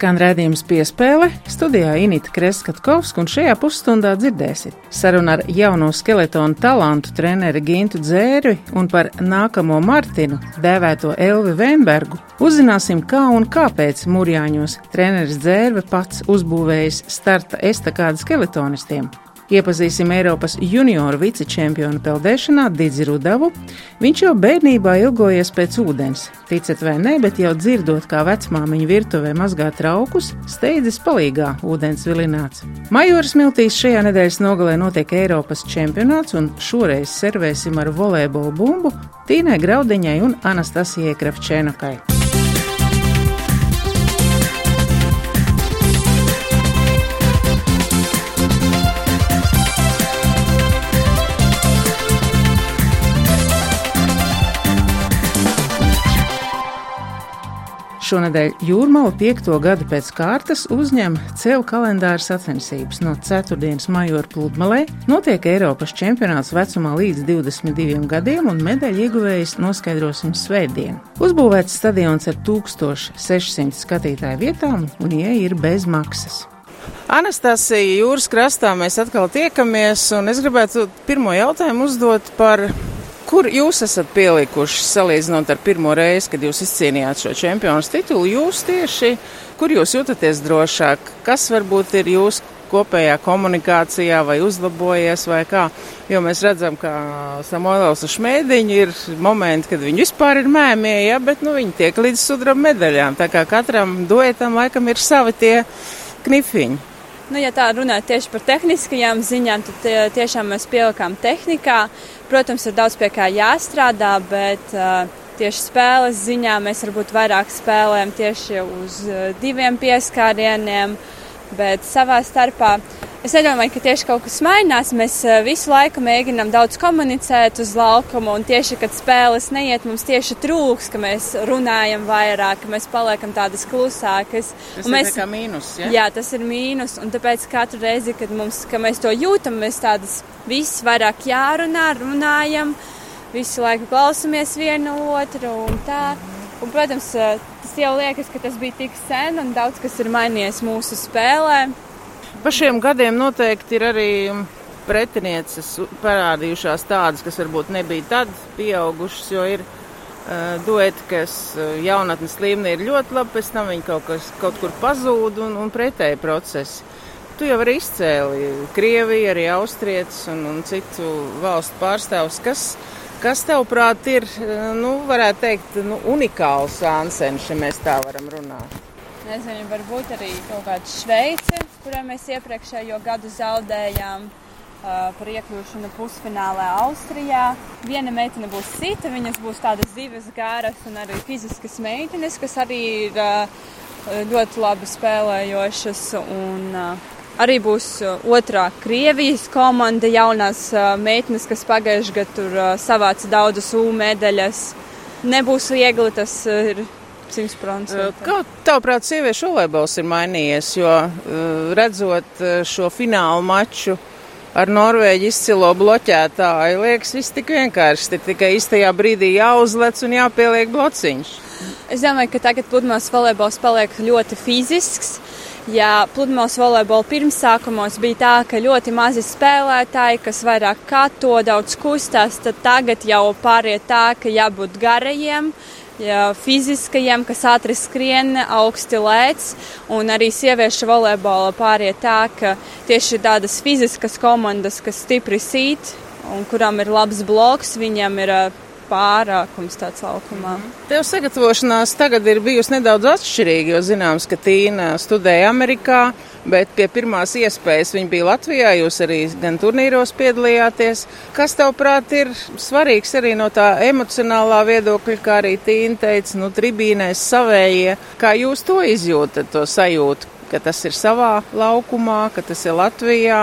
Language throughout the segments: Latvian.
Skan redzējums piespēle, studijā Inita Kreskatkovska, un šajā pusstundā dzirdēsiet sarunu ar jauno skeletonu talantu treneri Gintu Dzērvi un par nākamo Martinu, dēvēto Elvi Vēnbergu. Uzzināsim, kā un kāpēc Mūrjāņos treneris Dzērve pats uzbūvējis starta estakādu skeletonistiem. Iepazīsim Eiropas junioru vicečempionu peldēšanā Didzi Rudavu. Viņš jau bērnībā ilgojies pēc ūdens. Ticat vai nē, bet jau dzirdot, kā vecmāmiņa virtuvē mazgā traukus, steidzis palīgā ūdens vilināts. Majoras Miltīs šajā nedēļas nogalē notiek Eiropas čempionāts, un šoreiz servēsim ar volejbolu bumbu Tīnai Graudiņai un Anastasijai Kravčēnokai. Šonadēļ Jūrmala piekto gadu pēc kārtas uzņem ceļu kalendāra sacensības. No 4. maija pludmalē notiek Eiropas čempionāts vecumā līdz 22 gadiem, un medaļu ieguvējs noskaidrosim svētdien. Uzbūvēts stadions ar 1600 skatītāju vietām, un ieeja ir bez maksas. Anastasija, jūras krastā mēs atkal tiekamies, un es gribētu pirmo jautājumu uzdot par Kur jūs esat pielikuši, salīdzinot ar pirmo reizi, kad jūs izcīnījāt šo čempionu titulu? Jūs tieši, kur jūs jūtaties drošāk? Kas varbūt ir jūsu kopējā komunikācijā vai uzlabojies vai kā? Jo mēs redzam, ka Samoilovs un Šmēdiņi ir momenti, kad viņi vispār ir mēmie, ja, bet nu, viņi tiek līdz sudraba medaļām. Tā kā katram duetam laikam ir savi tie knifiņi. Nu, ja tā runā tieši par tehniskajām ziņām, tad tiešām mēs pielikām tehnikā. Protams, ir daudz pie kā jāstrādā, bet uh, tieši spēles ziņā mēs varbūt vairāk spēlējam tieši uz uh, diviem pieskārieniem, bet savā starpā Es nedomāju, ka tieši kaut kas mainās. Mēs eh, visu laiku mēģinām daudz komunicēt uz laukuma, un tieši, kad spēles neiet, mums tieši trūks, ka mēs runājam vairāk, ka mēs paliekam tādas klusākas. Tas un mēs, ir mīnus, ja? Jā, tas ir mīnus, un tāpēc katru reizi, kad mums, ka mēs to jūtam, mēs tādas visas vairāk jārunā, runājam, visu laiku klausamies vienu otru un tā. Un, protams, tas jau liekas, ka tas bija tik sen, un daudz kas ir mainījies mūsu spēlē. Pa šiem gadiem noteikti ir arī pretinieces parādījušās tādas, kas varbūt nebija tad pieaugušas, jo ir dueti, kas jaunatnes līmenī ir ļoti labi, pēc tam viņi kaut, kas, kaut kur pazūd un, un pretēji procesi. Tu jau arī izcēli Krieviju, arī Austrietis un, un citu valstu pārstāvus, kas, kas tavuprāt ir, nu, varētu teikt, nu, unikāls Ansens, ja mēs tā varam runāt nezinu, varbūt arī kaut kāda Šveice, kurai mēs iepriekšējo gadu zaudējām. Uh, par iekļūšanu pusfinālā Austrijā. Viena meitene būs cita, viņas būs tādas divas gāras un arī fiziskas meitenes, kas arī ir uh, ļoti labi spēlējošas. Un, uh, arī būs otrā Krievijas komanda, jaunās meitenes, kas pagājušajā gadā tur savāca daudzas U medaļas. Nebūs viegli, tas ir 100%. Kā tavuprāt, sieviešu volejbols ir mainījies, jo redzot šo finālu maču ar Norvēģi izcilo bloķētāju, liekas, viss tik vienkārši. Ir tikai īstajā brīdī jāuzlec un jāpieliek blociņš. Es domāju, ka tagad pludmales volejbols paliek ļoti fizisks. Ja pludmales volejbola pirmsākumos bija tā, ka ļoti mazi spēlētāji, kas vairāk kato, daudz kustās, tad tagad jau pāriet tā, ka jābūt garajiem, ja, fiziskajiem, kas ātri skrien, augsti lēc, un arī sieviešu volejbola pāriet tā, ka tieši tādas fiziskas komandas, kas stipri sīt un kurām ir labs bloks, viņam ir pārākums tāds laukumā. Tev sagatavošanās tagad ir bijusi nedaudz atšķirīga, jo zināms, ka Tīna studēja Amerikā, bet pie pirmās iespējas viņa bija Latvijā, jūs arī gan turnīros piedalījāties. Kas tavuprāt ir svarīgs arī no tā emocionālā viedokļa, kā arī Tīna teica, nu tribīnēs savējie, kā jūs to izjūtat, to sajūtu, ka tas ir savā laukumā, ka tas ir Latvijā?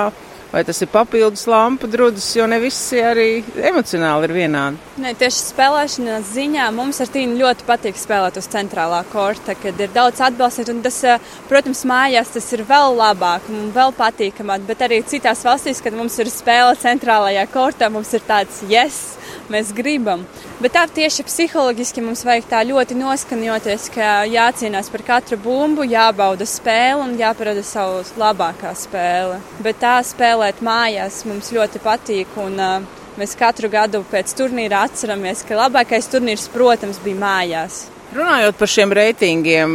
Vai tas ir papildus lampu drudzis, jo ne visi arī emocionāli ir vienādi. Nē, tieši spēlēšanas ziņā mums ar Tīnu ļoti patīk spēlēt uz centrālā korta, kad ir daudz atbalstīt, un tas, eh, protams, mājās tas ir vēl labāk un vēl patīkamāk, bet arī citās valstīs, kad mums ir spēle centrālajā kortā, mums ir tāds yes, mēs gribam. Bet tā tieši psiholoģiski mums vajag tā ļoti noskaņoties, ka jācīnās par katru bumbu, jābauda spēle un jāparada savu labākā spēle. Bet tā spēlēt mājās mums ļoti patīk. Un, uh, Mēs katru gadu pēc turnīra atceramies, ka labākais turnīrs, protams, bija mājās. Runājot par šiem reitingiem,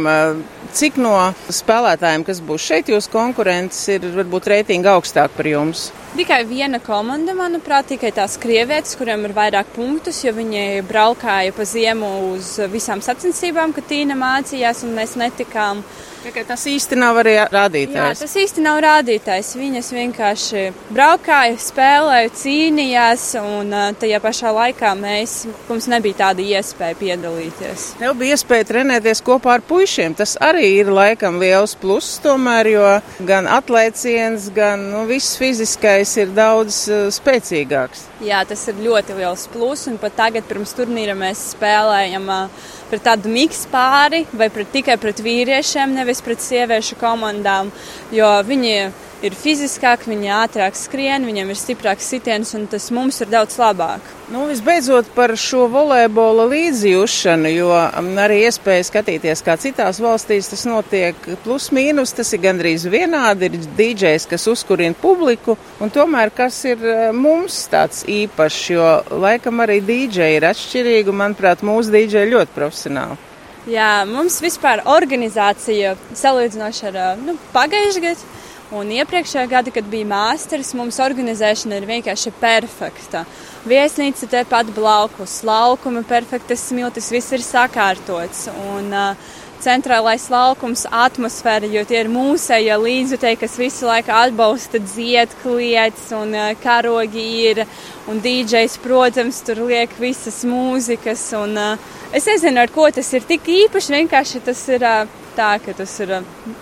cik no spēlētājiem, kas būs šeit, jūs konkurents, ir varbūt reitingi augstāk par jums? Tikai viena komanda, manuprāt, tikai tās krievietes, kuriem ir vairāk punktus, jo viņi braukāja pa ziemu uz visām sacensībām, kad Tīna mācījās un mēs netikām. Tikai tas īsti nav arī rādītājs. Jā, tas īsti nav rādītājs. Viņas vienkārši braukāja, spēlēja, cīnījās, un tajā pašā laikā mēs, mums nebija tāda iespēja piedalīties. Tev bija iespēja trenēties kopā ar puišiem. Tas arī ir laikam liels pluss tomēr, jo gan atlēciens, gan nu, viss fiziskais ir daudz uh, spēcīgāks. Jā, tas ir ļoti liels pluss. Un pat tagad, pirms turnīra, mēs spēlējam uh, pret tādu miksu pāri vai pret, tikai pret vīriešiem, nevis pret sieviešu komandām. Jo viņi ir fiziskāki, viņi ātrāk skrien, viņiem ir stiprāks sitiens, un tas mums ir daudz labāk. Nu, visbeidzot par šo volejbola līdzjūšanu, jo um, arī iespēja skatīties, kā citās valstīs tas notiek plus mīnus, tas ir gandrīz vienādi, ir DJs, kas uzkurina publiku, un tomēr kas ir uh, mums tāds īpašs, jo laikam arī DJ ir atšķirīgi, un manuprāt, mūsu DJ ļoti profesionāli. Jā, mums vispār organizācija salīdzinoši ar nu, pagājušajā gadā Un iepriekšējā gada, kad bija mākslinieks, mums organizēšana ir vienkārši perfekta. Viesnīca tepat blakus, laukuma perfektas smiltis, viss ir sakārtots. Un, uh, centrālais laukums, atmosfēra, jo tie ir mūsēji līdzjutēji, kas visu laiku atbalsta dziedklietas un uh, karogi ir. Un DJs, protams, tur liek visas mūzikas. Un, uh, es nezinu, ar ko tas ir tik īpaši. Vienkārši tas ir uh, tā, ka tas ir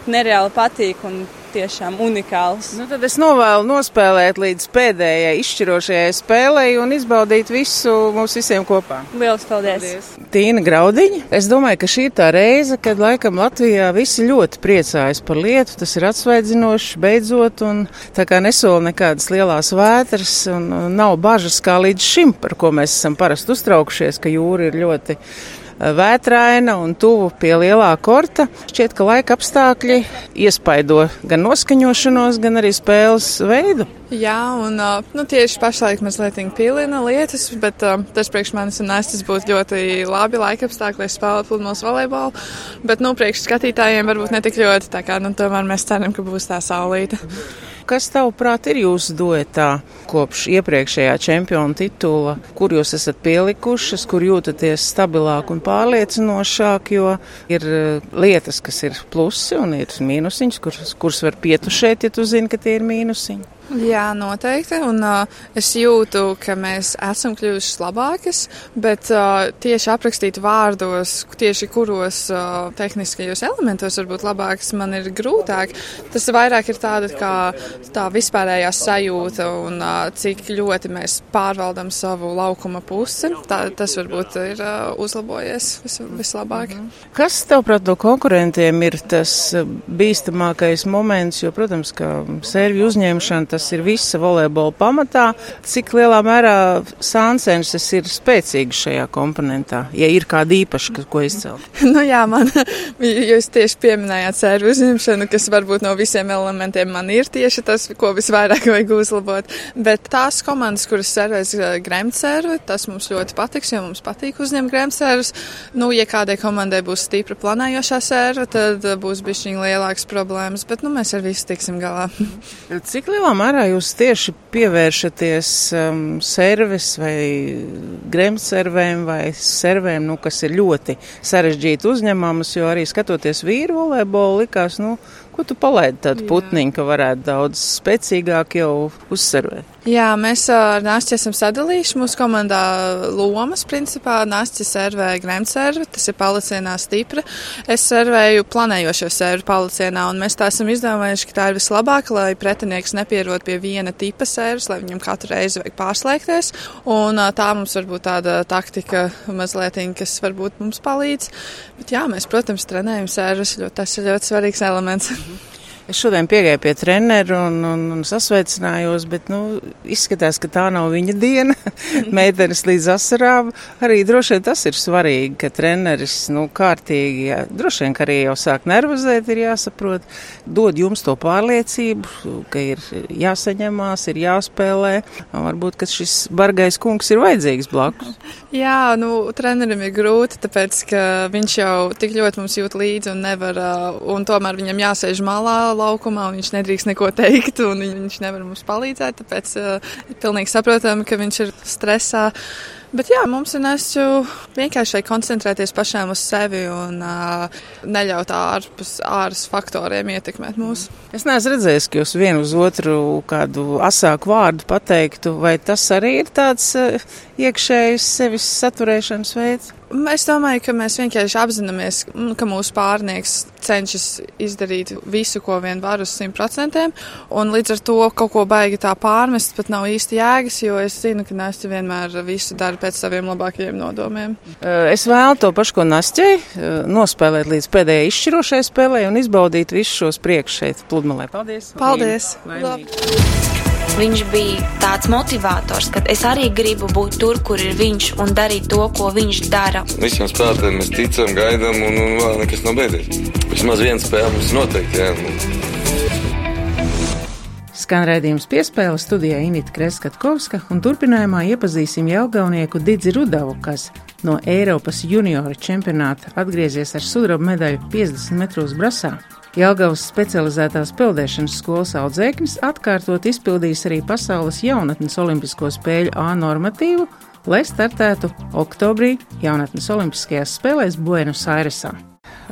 nereāli patīk. Un, tiešām unikāls. Nu, tad es novēlu nospēlēt līdz pēdējai izšķirošajai spēlei un izbaudīt visu mums visiem kopā. Lielas paldies! paldies. Tīna Graudiņa. Es domāju, ka šī ir tā reize, kad laikam Latvijā visi ļoti priecājas par lietu. Tas ir atsvaidzinoši beidzot un tā kā nesola nekādas lielās vētras un nav bažas kā līdz šim, par ko mēs esam parasti uztraukušies, ka jūra ir ļoti vētraina un tuvu pie lielā korta. Šķiet, ka laika apstākļi iespaido gan noskaņošanos, gan arī spēles veidu. Jā, un nu, tieši pašlaik mazliet pīlina lietas, bet uh, tas priekš manis un nestas būtu ļoti labi laika apstākļi, lai spēlētu pludmales volejbolu. Bet, nu, priekš skatītājiem varbūt ne tik ļoti, tā kā, nu, tomēr mēs ceram, ka būs tā saulīta. Kas tavuprāt ir jūsu duetā kopš iepriekšējā čempiona titula, kur jūs esat pielikušas, kur jūtaties stabilāk un pārliecinošāk, jo ir lietas, kas ir plusi un ir mīnusiņas, kuras, kuras var pietušēt, ja tu zini, ka tie ir mīnusiņi. Jā, noteikti. Un uh, es jūtu, ka mēs esam kļuvušas labākas, bet uh, tieši aprakstīt vārdos, tieši kuros uh, tehniskajos elementos varbūt labākas, man ir grūtāk. Tas vairāk ir tāda kā tā vispārējā sajūta un uh, cik ļoti mēs pārvaldam savu laukuma pusi. Tā, tas varbūt ir uh, uzlabojies vis, vislabāk. -hmm. Kas, tavuprāt, no konkurentiem ir tas bīstamākais moments, jo, protams, ka sērvju uzņemšana tas ir visa volejbola pamatā. Cik lielā mērā sāncenses ir spēcīgas šajā komponentā, ja ir kāda īpaša, ko izcelt? nu jā, man, jūs tieši pieminējāt sērvu uzņemšanu, kas varbūt no visiem elementiem man ir tieši tas, ko visvairāk vajag uzlabot. Bet tās komandas, kuras servēs eh, gremsērvu, tas mums ļoti patiks, jo mums patīk uzņemt gremsērvus. Nu, ja kādai komandai būs stipra planējošā sērva, tad būs bišķiņ lielākas problēmas, bet nu, mēs ar visu tiksim galā. Cik lielā mērā jūs tieši pievēršaties um, servis vai gremservēm vai servēm, nu, kas ir ļoti sarežģīti uzņemamas, jo arī skatoties vīru volejbolu likās, nu, Ko tu palaidi tādu putniņu, ka varētu daudz spēcīgāk jau uzsverēt? Jā, mēs ar Nāsti esam sadalījuši mūsu komandā lomas, principā. Nāsti servē gremservi, tas ir palicienā stipra. Es servēju planējošo servu palicienā, un mēs tā esam izdomājuši, ka tā ir vislabākā, lai pretinieks nepierod pie viena tipa servas, lai viņam katru reizi vajag pārslēgties. Un tā mums varbūt tāda taktika mazliet, kas varbūt mums palīdz. Bet jā, mēs, protams, trenējam servas, jo tas ir ļoti svarīgs elements. Mm-hmm. Es šodien piegāju pie treneru un, un, un sasveicinājos, bet nu, izskatās, ka tā nav viņa diena. Meitenes līdz asarām. Arī droši vien tas ir svarīgi, ka treneris nu, kārtīgi, jā, droši vien, ka arī jau sāk nervozēt, ir jāsaprot, dod jums to pārliecību, ka ir jāsaņemās, ir jāspēlē. Varbūt, ka šis bargais kungs ir vajadzīgs blakus. Jā, nu, trenerim ir grūti, tāpēc, ka viņš jau tik ļoti mums jūt līdzi un nevar, un tomēr viņam jāsēž malā laukumā, un viņš nedrīkst neko teikt, un viņš nevar mums palīdzēt. Tāpēc uh, ir pilnīgi saprotami, ka viņš ir stresā. Bet jā, mums ir nesu vienkārši koncentrēties pašiem uz sevi un uh, neļaut ārpus ārus faktoriem ietekmēt mūs. Es neesmu redzējis, ka jūs vienu uz otru kādu asāku vārdu pateiktu, vai tas arī ir tāds iekšējs sevis saturēšanas veids? Es domāju, ka mēs vienkārši apzināmies, ka mūsu pārnieks cenšas izdarīt visu, ko vien var uz simt procentiem, un līdz ar to kaut ko baigi tā pārmest pat nav īsti jēgas, jo es zinu, ka Nasti vienmēr visu dara pēc saviem labākajiem nodomiem. Es vēlu to pašu, ko Nastei, nospēlēt līdz pēdējai izšķirošajai spēlē un izbaudīt visus šos priekš šeit pludmalē. Paldies! Paldies! Viņš bija tāds motivators, ka es arī gribu būt tur, kur ir viņš un darīt to, ko viņš dara. Visiem spēlētājiem mēs ticam, gaidām, un, un vēl nekas nav beidzies. Vismaz viens spēle mums noteikti. Jā, nu. Skan raidījums piespēle studijā Inita Kreskatkovska, un turpinājumā iepazīsim Jelgaunieku Didzi Rudavu, kas no Eiropas junioru čempionāta atgriezies ar sudraba medaļu 50 metros brasā. Jelgavas specializētās peldēšanas skolas audzēknis atkārtot izpildījis arī pasaules jaunatnes olimpisko spēļu A normatīvu, lai startētu oktobrī jaunatnes olimpiskajās spēlēs Buenos Airesā.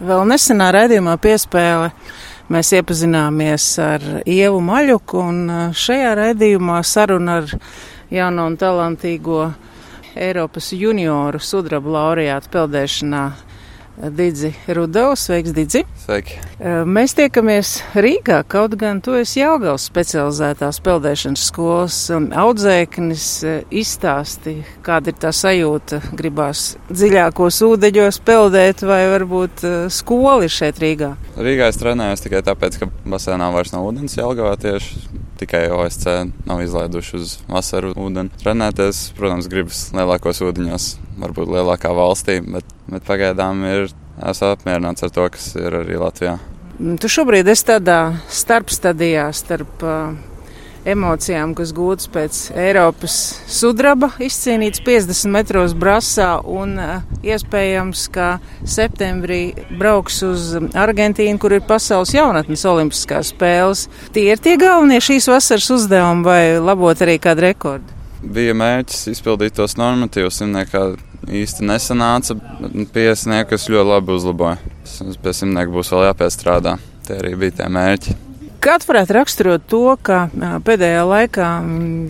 Vēl nesenā raidījumā piespēle mēs iepazināmies ar Ievu Maļuku, un šajā raidījumā saruna ar jauno un talantīgo Eiropas junioru sudraba laureātu peldēšanā Didzi Rudovs. Sveiks, Didzi! Sveiki! Mēs tiekamies Rīgā, kaut gan tu esi Jāgals specializētās peldēšanas skolas audzēknis. Izstāsti, kāda ir tā sajūta, gribās dziļākos ūdeņos peldēt vai varbūt skola ir šeit Rīgā? Rīgā es trenējos tikai tāpēc, ka basēnā vairs nav ūdens Jāgavā tieši. Tikai OSC nav izlaiduši uz vasaru ūdeni. Trenēties, protams, gribas lielākos ūdeņos, varbūt lielākā valstī, bet, bet pagaidām ir esmu apmierināts ar to, kas ir arī Latvijā. Tu šobrīd esi tādā starpstadijā starp emocijām, kas gūtas pēc Eiropas sudraba, izcīnīts 50 metros brasā un uh, iespējams, ka septembrī brauks uz Argentīnu, kur ir pasaules jaunatnes olimpiskās spēles. Tie ir tie galvenie šīs vasaras uzdevumi vai labot arī kādu rekordu? Bija mērķis izpildīt tos normatīvus, simtniekā īsti nesanāca, es ļoti labi uzlaboju. Pie simtnieka būs vēl jāpiestrādā. Tie arī bija tie mērķi. Kā varētu raksturot to, ka pēdējā laikā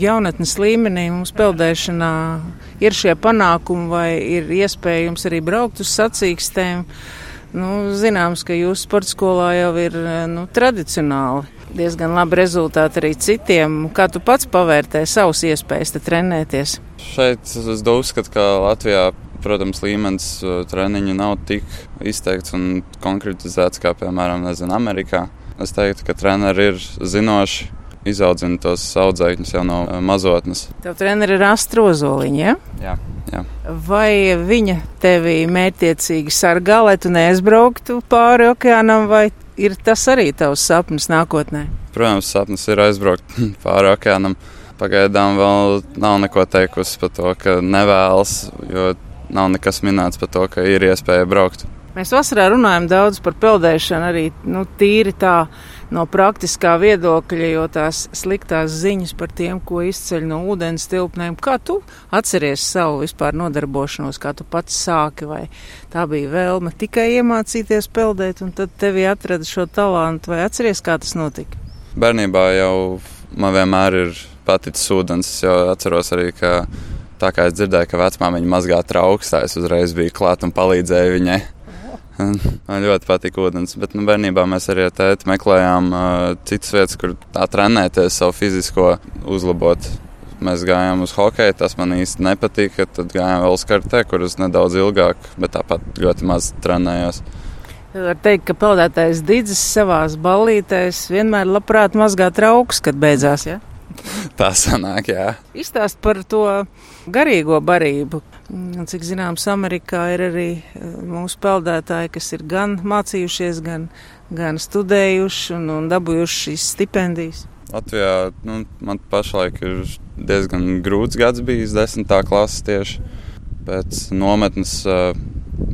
jaunatnes līmenī mums peldēšanā ir šie panākumi vai ir iespējams arī braukt uz sacīkstēm? Nu, zināms, ka jūsu sporta skolā jau ir nu, tradicionāli diezgan labi rezultāti arī citiem. Kā tu pats pavērtē savus iespējas trenēties? Šeit es uzskatu, ka Latvijā protams, līmenis treniņu nav tik izteikts un konkretizēts kā, piemēram, nezinu, Amerikā. Es teiktu, ka treneri ir zinoši, izaudzina tos audzēkņus jau no mazotnes. Tev treneri ir astrozoliņa, ja? Jā. Jā. Vai viņa tevi mērķiecīgi sargā, lai tu neaizbrauktu pāri okeānam, vai ir tas arī tavs sapnis nākotnē? Protams, sapnis ir aizbraukt pāri okeānam. Pagaidām vēl nav neko teikusi par to, ka nevēlas, jo nav nekas minēts par to, ka ir iespēja braukt. Mēs vasarā runājam daudz par peldēšanu, arī nu, tīri tā no praktiskā viedokļa, jo tās sliktās ziņas par tiem, ko izceļ no ūdens tilpnēm. Kā tu atceries savu vispār nodarbošanos, kā tu pats sāki, vai tā bija vēlme tikai iemācīties peldēt, un tad tevi atrada šo talantu, vai atceries, kā tas notika? Bērnībā jau man vienmēr ir paticis ūdens, es jau atceros arī, ka tā kā es dzirdēju, ka vecmāmiņa mazgā trauks, tā es uzreiz biju klāt un palīdzēju viņai. Man ļoti patīk ūdens, bet nu, bērnībā mēs arī ar tēti meklējām uh, citas vietas, kur tā trenēties, savu fizisko uzlabot. Mēs gājām uz hokeju, tas man īsti nepatika. Tad gājām vēl uz kartē, kur es nedaudz ilgāk, bet tāpat ļoti maz trenējos. Var teikt, ka peldētājs Digis savās ballītēs vienmēr labprāt mazgā trauks, kad beidzās. Ja? Tā sanāk, jā. Izstāst par to garīgo barību. Cik zināms, Amerikā ir arī eh, mūsu peldētāji, kas ir gan mācījušies, gan, gan studējuši un, un dabūjuši šīs stipendijas. Latvijā nu, man pašlaik ir diezgan grūts gads bijis, desmitā klases tieši pēc nometnes. Uh,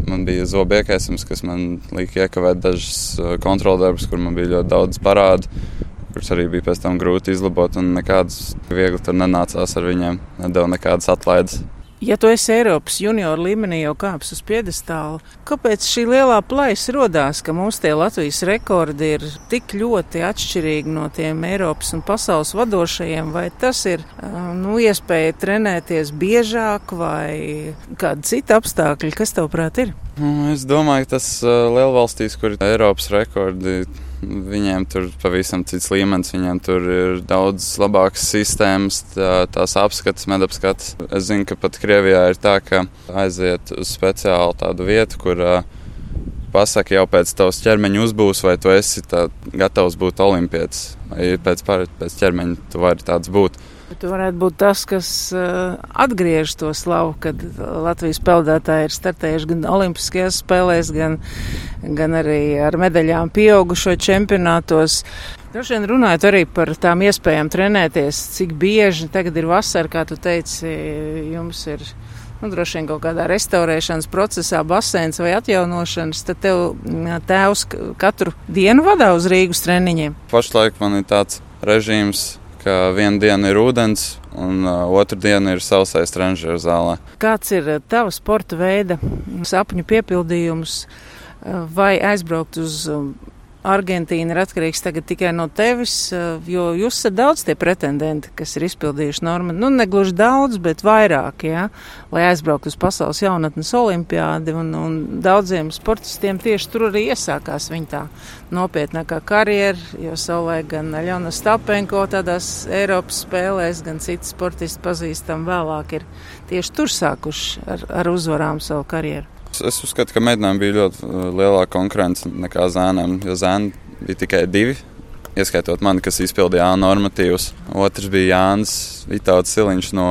man bija zobiekēsums, kas man lika iekavēt dažas uh, kontroldarbus, kur man bija ļoti daudz parādu, kurus arī bija pēc tam grūti izlabot, un nekādas viegli tur nenācās ar viņiem, nedēļa nekādas atlaides. Ja tu esi Eiropas junioru līmenī jau kāps uz piedestāla, kāpēc šī lielā plaisa rodās, ka mums tie Latvijas rekordi ir tik ļoti atšķirīgi no tiem Eiropas un pasaules vadošajiem? Vai tas ir nu, iespēja trenēties biežāk vai kādi citi apstākļi? Kas tev prāt ir? Nu, es domāju, ka tas lielvalstīs, kur ir Eiropas rekordi, Viņiem tur pavisam cits līmenis, viņiem tur ir daudz labākas sistēmas, tā, tās apskates, medapskates. Es zinu, ka pat Krievijā ir tā, ka aiziet uz speciālu tādu vietu, kur pasaka jau pēc tavas ķermeņa uzbūves, vai tu esi tā, gatavs būt olimpietis, pēc, pēc ķermeņa tu vari tāds būt. Bet tu varētu būt tas, kas uh, atgriež to slavu, kad Latvijas peldētāji ir startējuši gan Olimpiskajās spēlēs, gan, gan arī ar medaļām pieaugušo čempionātos. Droši vien runājot arī par tām iespējām trenēties, cik bieži tagad ir vasara, kā tu teici, jums ir nu, droši vien kaut kādā restaurēšanas procesā, basēns vai atjaunošanas, tad tev tēvs katru dienu vadā uz Rīgas treniņiem. Pašlaik man ir tāds režīms, ka viena diena ir ūdens, un uh, otra diena ir sausais trenižera zālē. Kāds ir uh, tavs sporta veida sapņu piepildījums? Uh, vai aizbraukt uz um, Argentīna ir atkarīgs tagad tikai no tevis, eh, jo jūs esat daudz tie pretendenti, kas ir izpildījuši normu. Nu, negluži daudz, bet vairāk, jā, lai aizbrauktu uz pasaules jaunatnes olimpiādi, un, un daudziem sportistiem tieši tur arī iesākās viņa tā nopietnākā karjera, jo savulaik gan Aļona Stapenko tādās Eiropas spēlēs, gan citi sportisti pazīstam vēlāk ir tieši tur sākuši ar, ar uzvarām savu karjeru. Es uzskatu, ka meitenēm bija ļoti uh, lielāka konkurence nekā zēniem, jo zēni bija tikai divi. Ieskaitot mani, kas izpildīja A normatīvus. Otrs bija Jānis Vitāls Siliņš no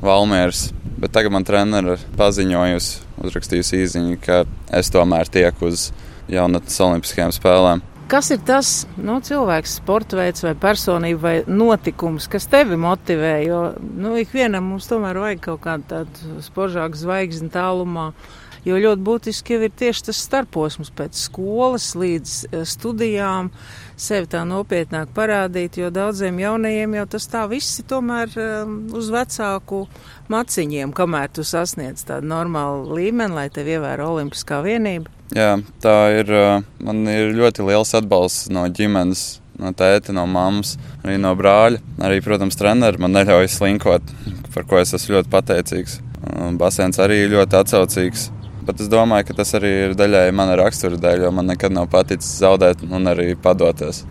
Valmieras. Bet tagad man treneris paziņojusi, uzrakstījusi īziņu, ka es tomēr tieku uz jaunatnes olimpiskajām spēlēm. Kas ir tas nu, cilvēks, sporta veids vai personība vai notikums, kas tevi motivē? Jo nu, ikvienam mums tomēr vajag kaut kādu tādu spožāku zvaigzni tālumā Jo ļoti būtiski jau ir tieši tas starposms pēc skolas līdz e, studijām, sevi tā nopietnāk parādīt, jo daudziem jaunajiem jau tas tā viss ir tomēr um, uz vecāku maciņiem, kamēr tu sasniedz tādu normālu līmeni, lai tevi ievēro olimpiskā vienība. Jā, tā ir. Man ir ļoti liels atbalsts no ģimenes, no tēta, no mammas, arī no brāļa. Arī, protams, treneris man neļauj slinkot, par ko es esmu ļoti pateicīgs. Basēns arī ļoti atsaucīgs. Bet es domāju, ka tas arī ir daļai mana rakstura dēļ, jo man nekad nav paticis zaudēt un arī padoties.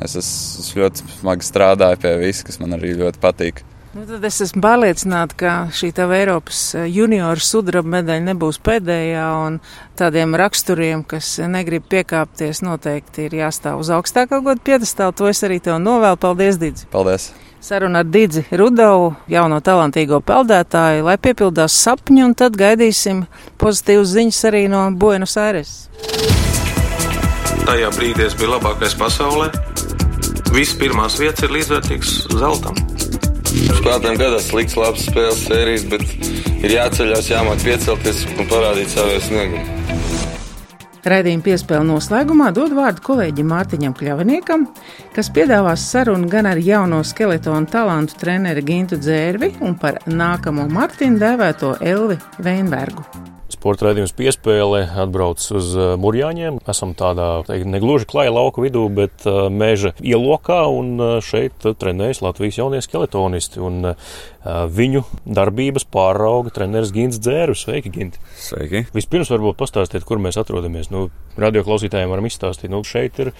Es, es, es ļoti smagi strādāju pie viss, kas man arī ļoti patīk. Nu, tad es esmu pārliecināta, ka šī tava Eiropas eh, junioru sudraba medaļa nebūs pēdējā, un tādiem raksturiem, kas negrib piekāpties, noteikti ir jāstāv uz augstākā godu piedestāla. To es arī tev novēlu. Paldies, Dīdzi! Paldies! Saruna ar Dīdzi Rudovu, jauno talantīgo peldētāju, lai piepildās sapņi, un tad gaidīsim pozitīvas ziņas arī no Buenos Aires. Tajā brīdī es biju labākais pasaulē. Viss pirmās vietas ir līdzvērtīgs zeltam. Spēlētājiem gadās slikts, labs spēles sērijas, bet ir jāceļās, jāmāk piecelties un parādīt savu sniegumu. Raidījuma piespēle noslēgumā dod vārdu kolēģim Mārtiņam Kļaviniekam, kas piedāvās sarunu gan ar jauno skeletonu talantu treneri Gintu Dzērvi un par nākamo Martinu dēvēto Elvi Veinbergu. Sporta raidījums piespēle atbrauc uz uh, Mūrjāņiem. Esam tādā teikt, negluži klāja lauka vidū, bet uh, meža ielokā, un uh, šeit trenējas Latvijas jaunie skeletonisti. Un, viņu darbības pārauga treneris Gins Dzērus. Sveiki, Ginti! Sveiki! Vispirms varbūt pastāstiet, kur mēs atrodamies. Nu, radio klausītājiem varam izstāstīt, nu, šeit ir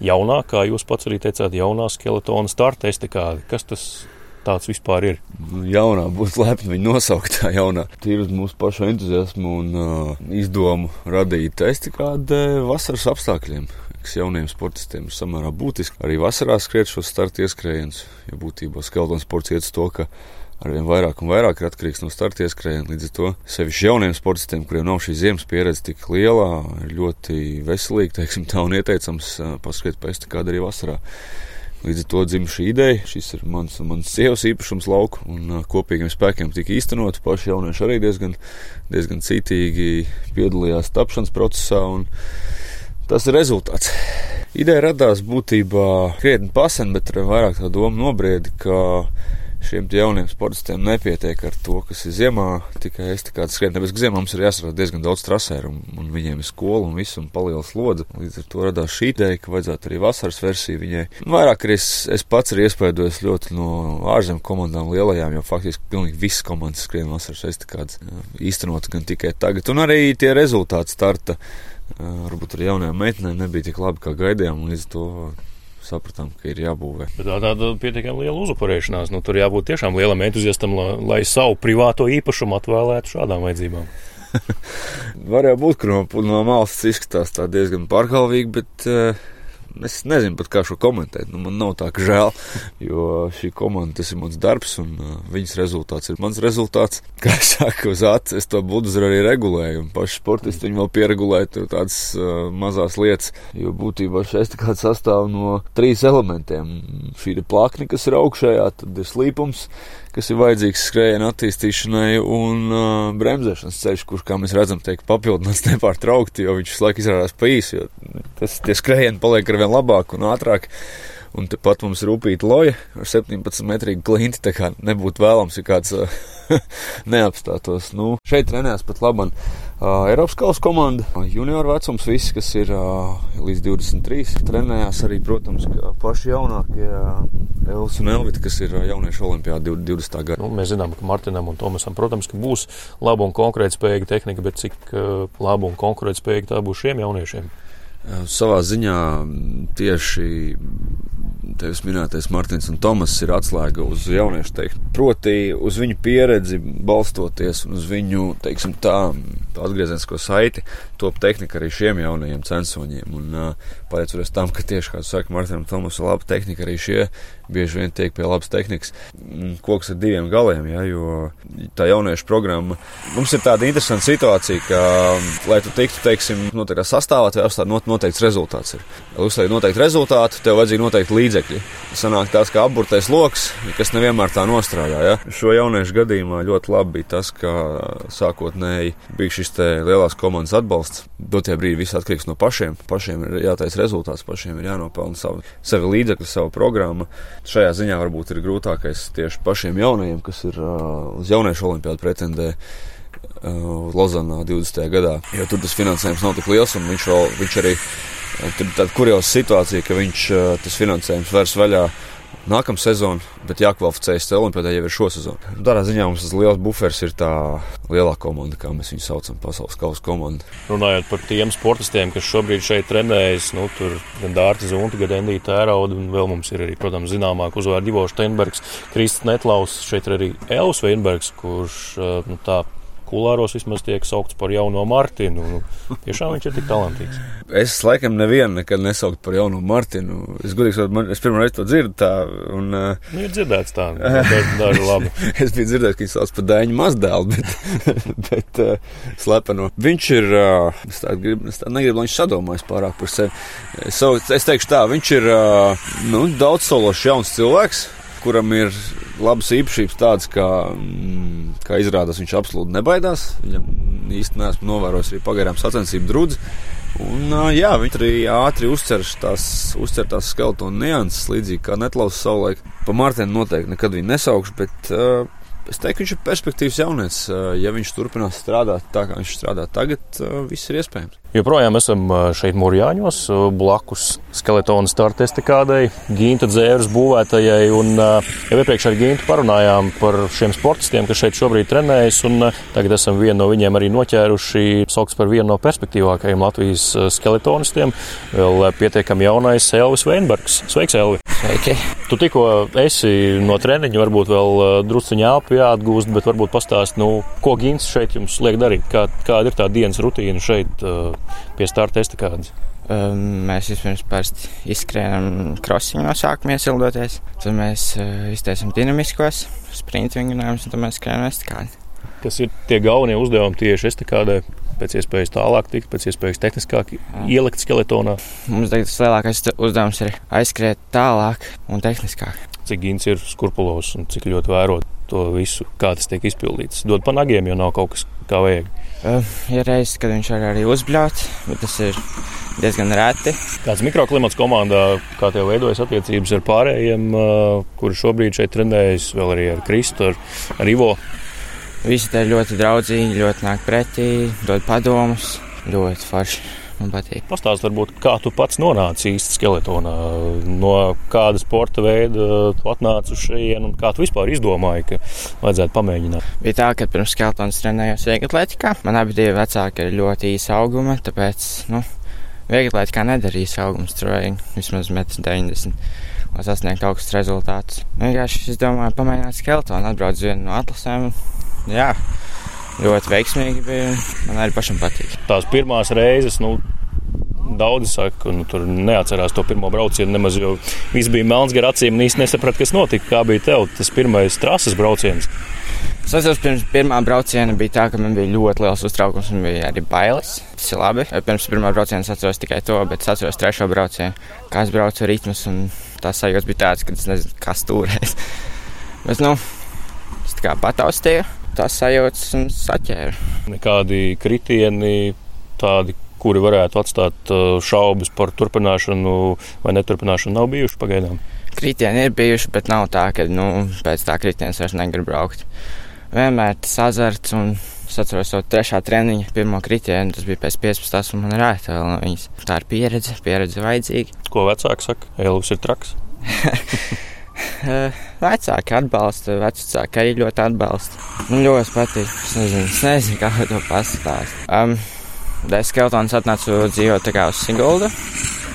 jaunākā, jūs pats arī teicāt, jaunā skeletona starta estekāde. Kas tas tāds vispār ir. Jaunā būs lepni viņa nosauktā jaunā. Tīri uz mūsu pašu entuziasmu un uh, izdomu radīt estikādi vasaras apstākļiem kas jauniem sportistiem ir samērā būtiski. Arī vasarā skriet šos starta ieskrējienus, jo būtībā skeletons sports iet uz to, ka arvien vairāk un vairāk ir atkarīgs no starta ieskrējiena. Līdz ar to sevišķi jauniem sportistiem, kuriem nav šī ziemas pieredze tik liela, ir ļoti veselīgi, teiksim, tā un ieteicams paskriet pēc kāda arī vasarā. Līdz ar to dzimta šī ideja. Šis ir mans, mans sievas īpašums lauku, un uh, kopīgiem spēkiem tika īstenot. Paši jaunieši arī diezgan, diezgan cītīgi piedalījās tapšanas procesā, un tas ir rezultāts. Ideja radās būtībā krietni pasen, bet vairāk tā doma nobrieda, ka šiem jauniem sportistiem nepietiek ar to, kas ir ziemā. Tikai es tikai skrienu, tāpēc, ka ziemā mums ir jāsarāda diezgan daudz trasēru, un, un viņiem ir skola un viss, un paliels lodze. Līdz ar to radās šī ideja, ka vajadzētu arī vasaras versiju viņai. Vairāk arī es, es pats ir iespējojis ļoti no ārzemju komandām lielajām, jo faktiski pilnīgi visas komandas skrien vasaras estakādas īstenot gan tikai tagad, un arī tie rezultāti starta. Varbūt arī jaunajām meitenēm nebija tik labi, kā gaidījām, un līdz to sapratām, ka ir jābūvē. Bet tā tāda pietiekami liela uzuparēšanās. Nu, tur jābūt tiešām lielam entuziastam, lai, lai savu privāto īpašumu atvēlētu šādām vajadzībām. Var jau būt, ka no, no malas izskatās tā diezgan pārgalvīgi, bet uh, Es nezinu pat, kā šo komentēt. Nu, man nav tā, ka žēl, jo šī komanda tas ir mans darbs, un uh, viņas rezultāts ir mans rezultāts. Kā es saku, uz acis es to buldozēru arī regulēju, un paši sportisti viņi vēl pieregulēja tādas uh, mazās lietas. Jo būtībā šeit kāds sastāv no trīs elementiem. Šī ir plakne, kas ir augšējā, tad ir slīpums, kas ir vajadzīgs skrējiena attīstīšanai, un uh, bremzēšanas ceļš, kurš, kā mēs redzam, tiek papildināts nepārtraukti, jo viņš visu laiku izrādās pa īsu. Tas tie skrējieni paliek ar vien labāk un ātrāk. Un tepat mums ir rūpīta loja ar 17 metrīgu klinti, tā kā nebūtu vēlams, ja kāds neapstātos. Nu, šeit trenējas pat labi uh, Eiropas kausa komanda, junior vecums, visi, kas ir uh, līdz 23. Trenējās arī, protams, paši jaunākie Elvis un Elvita, kas ir jauniešu olimpiāda 20. gada. Nu, mēs zinām, ka Martinam un Tomasam, protams, ka būs laba un konkurētspējīga tehnika, bet cik uh, laba un konkurētspējīga tā būs šiem jauniešiem? Savā ziņā tieši tevis minētais Mārtiņš un Tomas ir atslēga uz jauniešu teikt. Proti, uz viņu pieredzi balstoties un uz viņu, teiksim, tā atgriezenisko saiti, top tehnika arī šiem jaunajiem censoņiem. Un uh, pateicoties tam, ka tieši, kā tu saki, Mārtiņam un Tomasam, laba tehnika arī šie bieži vien tiek pie labas tehnikas. Koks ar diviem galiem, ja, jo tā jauniešu programma. Mums ir tāda interesanta situācija, ka, lai tu tiktu, teiksim, noteiktā sastāvā, tev jāuzstāda not, noteikts rezultāts. Ir. Lai uzstādītu noteiktu rezultātu, tev vajadzīgi noteikti līdzekļi. Sanāk tāds kā apburtais lokus, kas nevienmēr tā nostrādā. Ja. Šo jauniešu gadījumā ļoti labi bija tas, ka sākotnēji bija šis lielās komandas atbalsts. Dotie brīdi viss atkarīgs no pašiem. Pašiem ir jātaisa rezultāts, pašiem ir jānopelna savu, savu līdzekļu, savu programmu. Šajā ziņā varbūt ir grūtākais tieši pašiem jaunajiem, kas ir uh, uz jauniešu olimpiādu pretendē. Uh, Lozanā 20. gadā, jo tur tas finansējums nav tik liels, un viņš, vēl, viņš arī tur ir tāda kuriosa situācija, ka viņš tas finansējums vairs vaļā uh, nākamā sezona, bet jākvalificējas Olimpijā jau ir šo sezonu. Tādā ziņā mums tas liels buferis ir tā lielā komanda, kā mēs viņu saucam, pasaules kausa komanda. Runājot par tiem sportistiem, kas šobrīd šeit trenējas, nu, tur gan Dārta Zunta, gan Endija Tērauda, un vēl mums ir arī, protams, zināmāk uzvārdi Ivo Steinbergs, Kristis Netlaus, šeit ir arī Elvis Veinbergs, kurš nu, tā kulāros vismaz tiek saukts par jauno Martinu. Nu, tiešām viņš ir tik talantīgs. Es laikam nevienu nekad nesaucu par jauno Martinu. Es godīgi sakot, es pirmo reizi to dzirdu tā. Un, uh, nu, ir dzirdēts tā, daži labi. es biju dzirdējis, ka viņš sauc par Daiņu mazdēlu, bet, bet uh, slepeno. Viņš ir, uh, es tā, grib, es tā negribu, lai viņš sadomājas pārāk par sevi. Es, es teikšu tā, viņš ir uh, nu, daudz sološs jauns cilvēks, kuram ir labas īpašības tādas, kā, mm, kā izrādās, viņš absolūti nebaidās. Viņam īsti neesmu novērojis arī pagaidām sacensību drudzi. Un, jā, viņi arī ātri uzcer tās, uzcer tās skeletonu nianses, līdzīgi kā Netlaus savulaik. Pa Mārtiņu noteikti nekad viņu nesaukšu, bet uh, Es teiktu, ka viņš ir perspektīvs jaunietis. Ja viņš turpinās strādāt tā, kā viņš strādā tagad, viss ir iespējams. Joprojām esam šeit Mūrjāņos, blakus skeletona starta estakādei, Ginta dzēras būvētajai. Un, jau iepriekš ar Gintu parunājām par šiem sportistiem, kas šeit šobrīd trenējas. Tagad esam vienu no viņiem arī noķēruši. Sauks par vienu no perspektīvākajiem Latvijas skeletonistiem. Vēl pietiekami jaunais Elvis Veinbergs. Sveiks, Elvi! Sveiki! Tu tikko esi no treniņa, varbūt vēl drusciņā elpu jāatgūst, bet varbūt pastāst, nu, ko Gins šeit jums liek darīt? Kā, kāda ir tā dienas rutīna šeit pie starta estakādes? Um, mēs vispirms izskrienam krosiņu no sākuma iesildoties, tad mēs uh, iztaisam dinamiskos sprintu vingrinājumus, un tad mēs skrienam estakādi. Kas ir tie galvenie uzdevumi tieši estakādē? Pēc iespējas tālāk, tikt, pēc iespējas tehniskāk ielikt skeletonā. Mums tas lielākais uzdevums ir aizskriet tālāk un tehniskāk. Cik gins ir skurpulos un cik ļoti vērot to visu, kā tas tiek izpildīts. Dod pa nagiem, jo nav kaut kas kā vajag. Ir reizes, kad viņš var arī uzbļaut, bet tas ir diezgan reti. Kāds mikroklimats komandā, kā tev veidojas attiecības ar pārējiem, uh, kuri šobrīd šeit trenējas, vēl arī ar Kristu, ar, ar Ivo? Visi te ļoti draudzīgi, ļoti nāk pretī, dod padomus, ļoti forši. Man patīk. Pastāst, varbūt, kā tu pats nonāci īsti skeletonā, no kāda sporta veida tu atnāci uz šejienu un kā tu vispār izdomāji, ka vajadzētu pamēģināt. Bija tā, ka pirms skeletonas trenējos vieglatlētikā. Man abi divi vecāki ir ļoti īsa auguma, tāpēc, nu, vieglatlētikā nedarīja augums, tur vajag vismaz 1,90 m lai sasniegtu augstus rezultātus. Vienkārši es domāju, pamēģināt skeletonu, atbraukt uz vienu no atlasēm. Jā, ļoti veiksmīgi bija. Man arī pašam patīk. Tās pirmās reizes, nu, Daudzi saka, ka nu, tur neatcerās to pirmo braucienu nemaz, jo viss bija melns gar acīm un īsti nesaprata, kas notika. Kā bija tev tas pirmais trases brauciens? Es atceros, pirms pirmā brauciena bija tā, ka man bija ļoti liels uztraukums un bija arī bailes. Tas ir labi. Pirms pirmā brauciena es atceros tikai to, bet es atceros trešo braucienu, kā es braucu ritmus un tās sajūtas bija tādas, ka es nezinu, kas turēs. bet, nu, es tā kā pataustīju tās sajūtas un saķēru. Nekādi kritieni, tādi, kuri varētu atstāt uh, šaubas par turpināšanu vai neturpināšanu, nav bijuši pagaidām. Kritieni ir bijuši, bet nav tā, ka nu, pēc tā kritiena vairs negribu braukt. Vienmēr tas azarts un es atceros savu trešā treniņa, pirmo kritienu. Tas bija pēc 15. un man ir ārta vēl no viņas. Tā ir pieredze, pieredze vajadzīga. Ko vecāki saka? Elvis ir traks. Vecāki atbalsta, vecāki arī ļoti atbalsta. Man ļoti patīk. Es nezinu, es nezinu kā to pastāstīt. Um, Dēļ skeletons atnāca dzīvot tā kā uz Siguldu.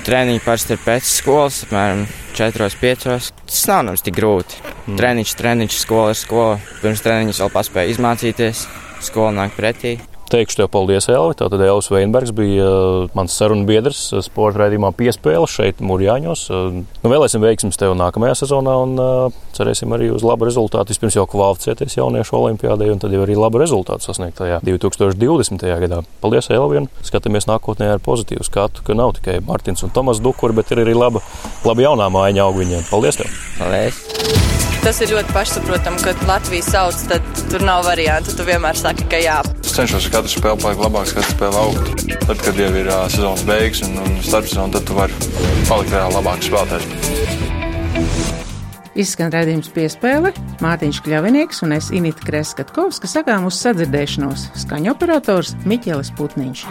Treniņi parasti ir pēc skolas, apmēram 4-5. Tas nav nemaz tik grūti. Mm. Treniņš, treniņš, skola ir skola. Pirms treniņš vēl paspēja izmācīties. Skola nāk pretī. Teikšu tev paldies, Elvi. Tātad Elvis Veinbergs bija uh, mans sarunu biedrs uh, sporta raidījumā piespēle šeit, Mūrjāņos. Uh, nu, vēlēsim veiksmus tev nākamajā sezonā un cerēsim arī uz labu rezultātu. Vispirms jau kvalificēties jauniešu olimpiādē un tad jau arī labu rezultātu sasniegt tajā 2020. gadā. Paldies, Elvi, un skatāmies nākotnē ar pozitīvu skatu, ka nav tikai Martins un Tomas Dukuri, bet ir arī laba, laba jaunā mājiņa aug viņiem. Paldies tev! Paldies! Tas ir ļoti pašsaprotami, ka Latvijas sauc, tad tur nav variantu. Tu vienmēr saki, ka jā. Es cenšos ar katru spēli palikt labāks, katru spēli augt. Tad, kad jau ir uh, sezonas beigas un, un starpsezona, tad tu vari palikt vēl labāks spēlētājs. Izskan redzējums piespēle, Mārtiņš Kļavinieks un es Inita Kreskatkovska sakām uz sadzirdēšanos skaņoperators Miķelis Putniņš.